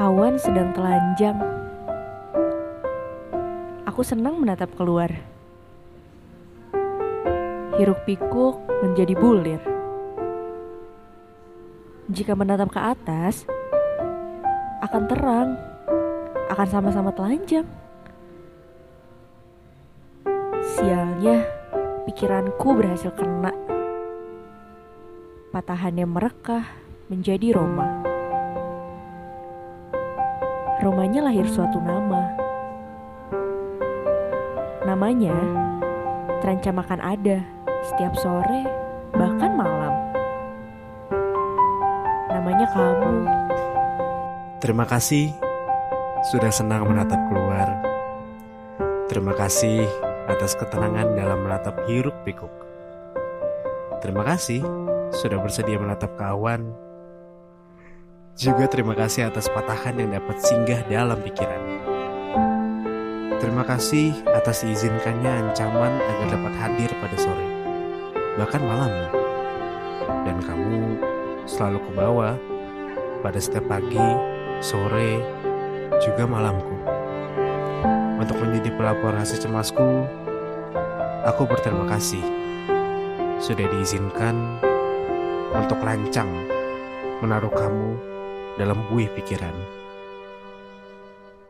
Awan sedang telanjang. Aku senang menatap keluar. Hiruk pikuk menjadi bulir. Jika menatap ke atas, akan terang, akan sama-sama telanjang. Sialnya, pikiranku berhasil kena. Patahannya merekah menjadi Roma. Romanya lahir suatu nama. Namanya terancam akan ada setiap sore, bahkan malam. Namanya kamu. Terima kasih sudah senang menatap keluar. Terima kasih atas ketenangan dalam menatap hiruk pikuk. Terima kasih sudah bersedia menatap kawan. Juga terima kasih atas patahan yang dapat singgah dalam pikiran. Terima kasih atas diizinkannya ancaman agar dapat hadir pada sore, bahkan malam. Dan kamu selalu ke bawah pada setiap pagi, sore, juga malamku. Untuk menjadi pelapor hasil cemasku, aku berterima kasih sudah diizinkan untuk lancang menaruh kamu dalam buih pikiran.